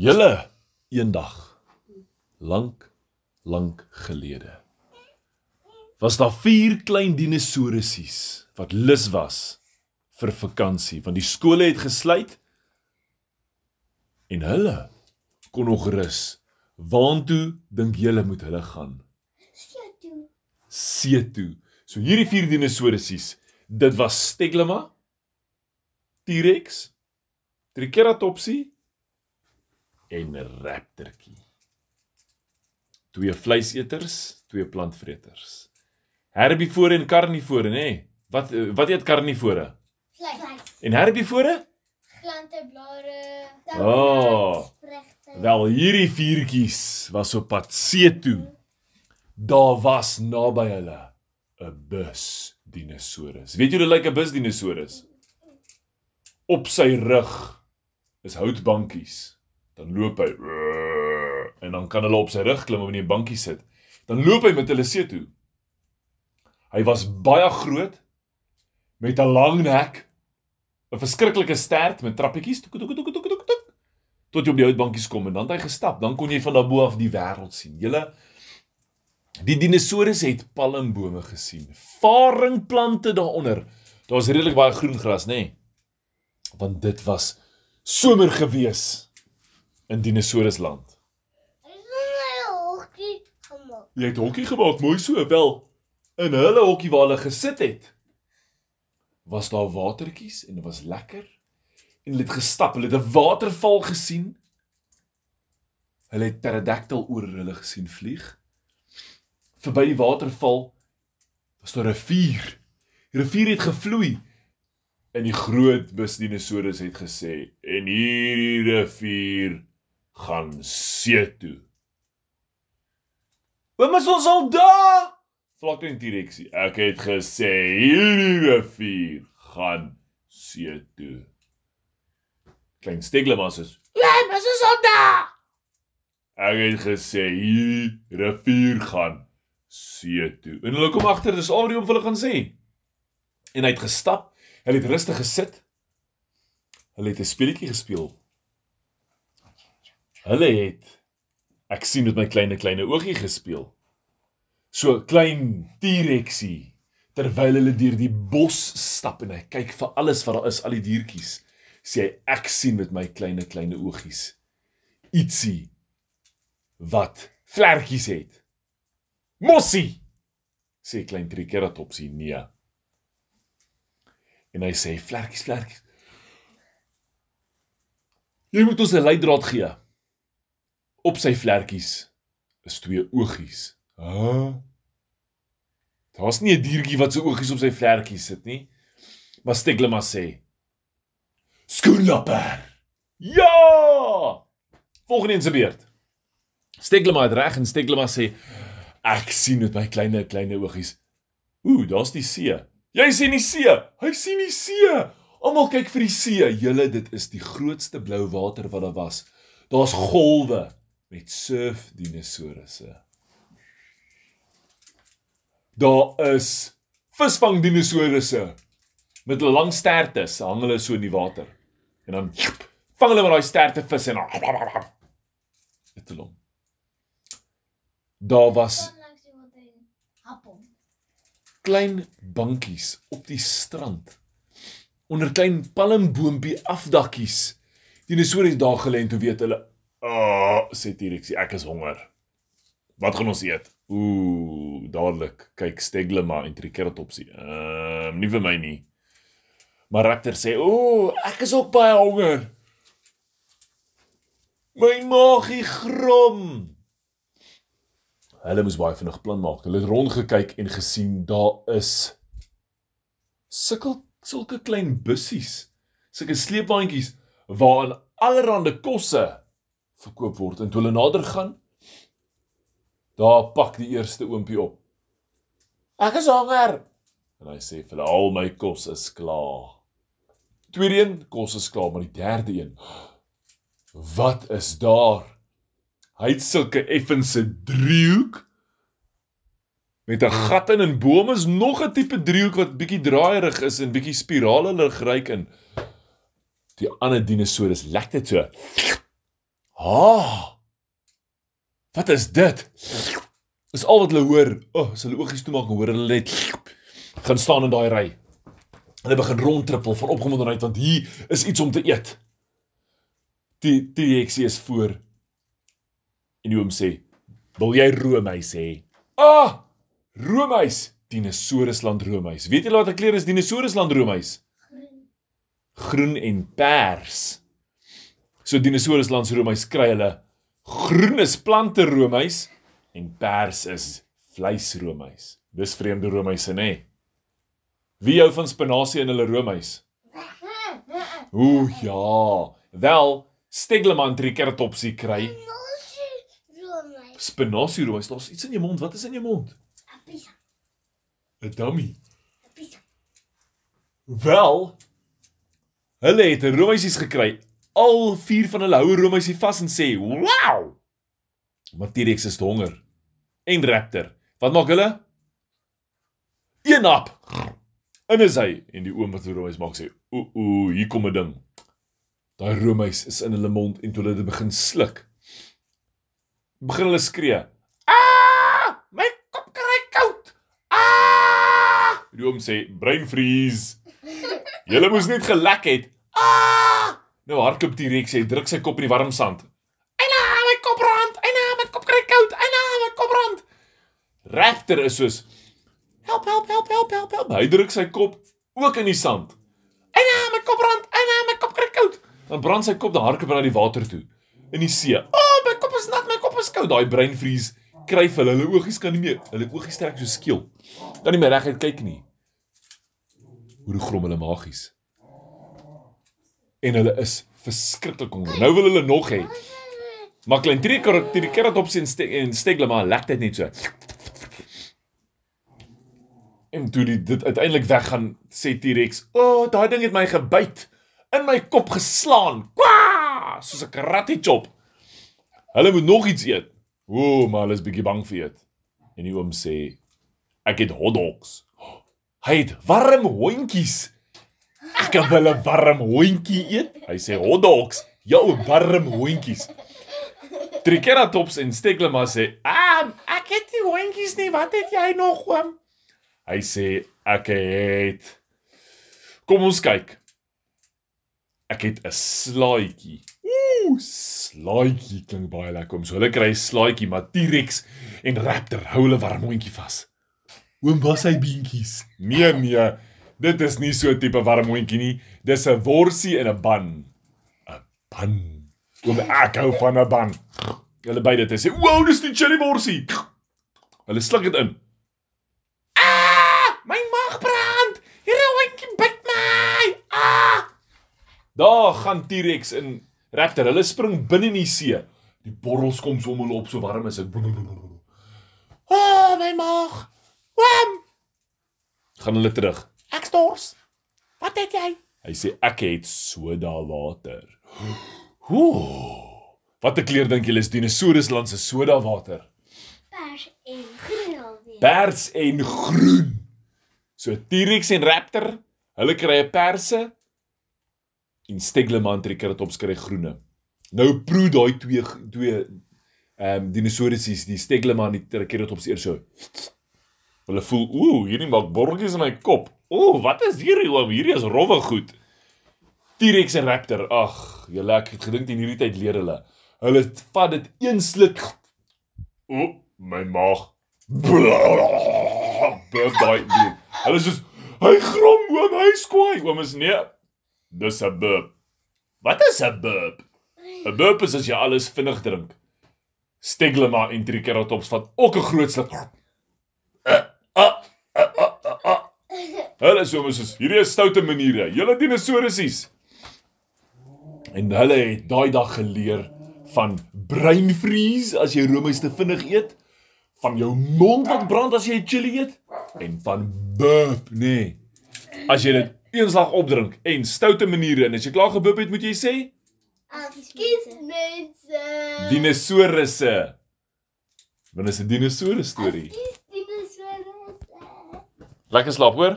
Julle eendag lank lank gelede was daar vier klein dinosourusies wat lus was vir vakansie want die skole het gesluit en hulle kon nog rus. Waartoe dink julle moet hulle gaan? See toe. See toe. So hierdie vier dinosourusies, dit was Steglema, T-Rex, Triceratopsie en Raptorkie. Twee vleiseters, twee plantvreters. Herbivore en karnivore, nê? Nee. Wat eh, wat eet karnivore? Vleis. En herbivore? Plante, blare. Oh. Vrugte. Wel, hierdie viertjies was op pad see toe. Daar was naby hulle 'n bus dinosaurus. Weet jy hoe lyk 'n bus dinosaurus? Op sy rug is houtbankies. Dan loop hy en dan kan hulle op sy rug klim of in 'n bankie sit. Dan loop hy met hulle see toe. Hy was baie groot met 'n lang nek, 'n verskriklike stert met trappietjies, tuk tuk tuk tuk tuk tuk, tot jy op die houtbankies kom en dan het hy gestap. Dan kon jy van daarbo af die wêreld sien. Julle Die dinosourus het palmbome gesien, faringplante daaronder. Daar was redelik baie groen gras, nê? Nee? Want dit was somer gewees in dinosourusland. Jy het hokkie gemaak, mooi so. Wel, in hulle hokkie waar hulle gesit het, was daar watertjies en dit was lekker. En hulle het gestap, hulle het 'n waterval gesien. Hulle het pterodactyl oor hulle gesien vlieg. Verby die waterval was daar 'n rivier. Die rivier het gevloei. En die groot busdinosaurus het gesê: "En hierdie rivier gaan see toe." Oom is ons al daar? Vlak in direksie. Ek het gesê hierdie rivier gaan see toe. Klein Steglemas is. Ja, mas is al daar. Ek het gesê hierdie rivier gaan see toe. En hulle kom agter, dis al wat hom vir hulle gaan sê. En hy het gestap. Hy het rustig gesit. Hulle het 'n speletjie gespeel. Hulle het ek sien met my klein klein oogie gespeel. So klein T-Rexie terwyl hulle deur die bos stap en hy kyk vir alles wat daar is, al die diertjies. Sê hy ek sien met my klein klein oogies ietsie wat vlekkies het. Mossie sê klein Triceratopsie nee. En hy sê vlekkies vlekkies. Jy moet ons 'n leidraad gee. Op sy vlekkies is twee oogies. Hæ? Daar's nie 'n diertjie wat sy oogies op sy vlekkies sit nie. Maar Steglema sê: Skoenlapper. Ja! Volgende een se beurt. Steglema het reg en Steglema sê: Ek sien met my klein klein oogies. Ooh, daar's die see. Jy sien die see. Hy sien die see. Almal kyk vir die see. Julle, dit is die grootste blou water wat daar was. Daar's golwe met surf dinosourusse. Daar is visvang dinosourusse met hulle lang sterte, hang hulle so in die water. En dan vang hulle met daai sterte vis en dit hulle. Daar was hom. klein bankies op die strand onder klein palmboompie afdakkies. Dinosourusse daar gelê en toe weet hulle, "Ag," oh, sê T-Rex, "ek is honger. Wat gaan ons eet?" Ooh, dadelik kyk Steglema en Triceratopsie. Ehm, uh, nie vir my nie. Maar Raptor sê, "Ooh, ek is ook baie honger." My maagie grom. Hulle moes baie vinnig plan maak. Hulle het rondgekyk en gesien daar is sulke sulke klein bussies, sulke sleepwaandjies waarin allerlei kosse verkoop word en toe hulle nader gaan, daar pak die eerste oompie op. Ek is honger. En hy sê vir hulle al my kos is klaar. Tweede een, kos is klaar, maar die derde een. Wat is daar? Hy het sulke effense driehoek met 'n gat in en bo is nog 'n tipe driehoek wat bietjie draaierig is en bietjie spirale lig ryk in. Die ander dinosourus lek dit so. Ha. Wat is dit? Dis al wat hulle hoor. O, oh, as hulle oogies toemaak, hoor hulle net gaan staan in daai ry. Hulle begin rondtrippel van opgewondenheid want hier is iets om te eet. Die die eksie is voor. En die oom sê: "Wil jy roomys hê?" Ah! Roomys, dinosourusland roomys. Weet julle wat 'n kleur is dinosourusland roomys? Groen en pers. So dinosourusland se roomys kry hulle groen is plante roomys en pers is vleisroomys. Dis vreemde roomyse nê. Nee. Wie hou van spinasie in hulle roomys? Ooh ja. Wel, Stegleman triceratopsie kry spinasie roomys. Daar's iets in jou mond. Wat is in jou mond? Apisa. 'n Dummy. Apisa. Wel, hulle het roomysies gekry. Al vier van hulle hou roomysie vas en sê: "Wow!" Maar T-Rex is honger. En Raptor. Wat maak hulle? Een hap. In is hy en die oom wat die roomys maak sê: "Ooh, ooh, hier kom 'n ding." Daai roomys is in hulle mond en toe hulle dit begin sluk, begin hulle skree: "Ah! My kop kry koud! Ah!" Die oom sê: "Breinvries." Julle moes net gelek het. Ah! Nou hardloop die Rex hy druk sy kop in die warm sand. Eina, my kop brand. Eina, my kop kry koud. Eina, my kop brand. Raptor is soos help, help, help, help, help, help. Hy druk sy kop ook in die sand. Eina, my kop brand. Eina, my kop kry koud. Dan brand sy kop, dan hardloop hy na die water toe in die see. O, oh, my kop is nat, my kop is koud. Daai breinvries kryf hulle. Hulle oogies kan nie meer. Hulle oogies trek so skeel. Kan nie meer reguit kyk nie. Hoe grom hulle magies. En hulle is verskriklik honger. Nou wil hulle nog hê. Maar klein triceratops en ste en stegle maar lek dit net so. En toe die, dit uiteindelik weggaan, sê T-Rex: "O, oh, daai ding het my gebyt, in my kop geslaan. Kwaa! Soos 'n karate chop." Hulle moet nog iets eet. O, maar hulle is bietjie bang vir eet. En die oom sê: "Ek het hotdogs." Hy het warm hondjies. Ek wil 'n warm hondjie eet. Hy sê hotdogs. Ja, warm hondjies. Triceratops en Steglema sê: "Ah, ek het nie hondjies nie. Wat het jy nog, oom?" Hy sê: "Ek het Kom ons kyk. Ek het 'n slaaitjie. Ooh, slaaitjie klink baie lekker. Om so hulle kry 'n slaaitjie, maar T-Rex en Raptor hou hulle warm hondjie vas. Oom was hy beentjies. Nee nee, dit is nie so 'n tipe warm hondjie nie. Dis 'n worsie in 'n ban. 'n Ban. Oom ek hou van 'n ban. Hulle beide het sê, "Wow, dis die cherry worsie." Hulle sluk dit in. Ah, my maag brand. Hierdie hondjie byt my. Ah! Daar gaan T-Rex en Raptor. Hulle spring binne in die see. Die borrels kom so om hulle op so warm is dit. Ah, oh, my maag. Wam! Gaan hulle terug. Stors. Wat het jy? Hy sê ek het soda water. Ooh. Wat 'n kleur dink julle is dinosourusland se soda water? Pers en groen alweer. Pers en groen. So T-Rex en Raptor, hulle kry 'n perse en Stegleman Triceratops kry groene. Nou proe daai twee twee ehm um, dinosourusies, die Stegleman en die Triceratops eers so. Hulle voel, ooh, hierdie maak borreltjies in my kop. Ooh, wat is hierdie oom? Hierdie is rowwe goed. T-Rex en Raptor. Ag, julle ek het gedink in hierdie tyd leer hulle. Hulle vat dit een sluk. O, my maag. Burp daai ding. Hulle is soos hy grom oom, hy skwaai. Oom is nee. Dis 'n burp. Wat is 'n burp? 'n Burp is as jy alles vinnig drink. Steglema en Triceratops vat ook 'n groot sluk. Hulle sê mos is hierdie is stoute maniere. Julle dinosourusies. En hulle het daai dag geleer van breinvries as jy roomys te vinnig eet, van jou mond wat brand as jy chili eet en van burp. Nee. As jy dit eenslag opdrink en stoute maniere en as jy klaar geburp het, moet jy sê Ekskuus mense. dinosourusse. Want dit is 'n dinosourus storie. Ekskuus dinosourus. Lekker slaap, hoor.